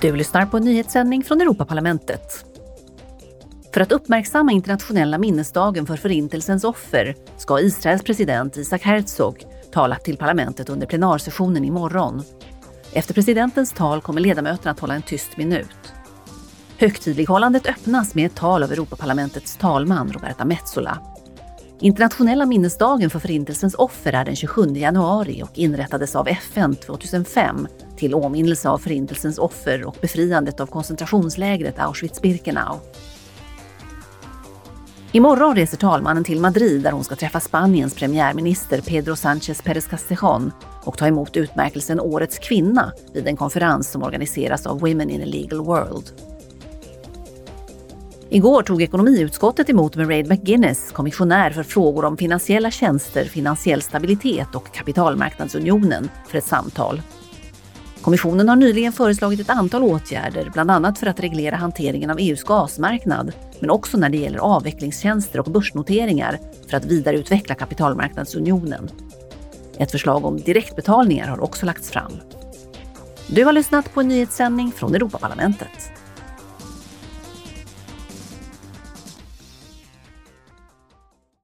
Du lyssnar på en nyhetssändning från Europaparlamentet. För att uppmärksamma internationella minnesdagen för Förintelsens offer ska Israels president Isaac Herzog tala till parlamentet under plenarsessionen imorgon. Efter presidentens tal kommer ledamöterna att hålla en tyst minut. Högtidlighållandet öppnas med ett tal av Europaparlamentets talman Roberta Metsola. Internationella minnesdagen för Förintelsens offer är den 27 januari och inrättades av FN 2005 till åminnelse av Förintelsens offer och befriandet av koncentrationslägret Auschwitz-Birkenau. Imorgon reser talmannen till Madrid där hon ska träffa Spaniens premiärminister Pedro Sánchez Pérez Castejón och ta emot utmärkelsen Årets kvinna vid en konferens som organiseras av Women in a Legal World. Igår tog ekonomiutskottet emot Mairead McGuinness, kommissionär för frågor om finansiella tjänster, finansiell stabilitet och kapitalmarknadsunionen, för ett samtal. Kommissionen har nyligen föreslagit ett antal åtgärder, bland annat för att reglera hanteringen av EUs gasmarknad, men också när det gäller avvecklingstjänster och börsnoteringar för att vidareutveckla kapitalmarknadsunionen. Ett förslag om direktbetalningar har också lagts fram. Du har lyssnat på en nyhetssändning från Europaparlamentet.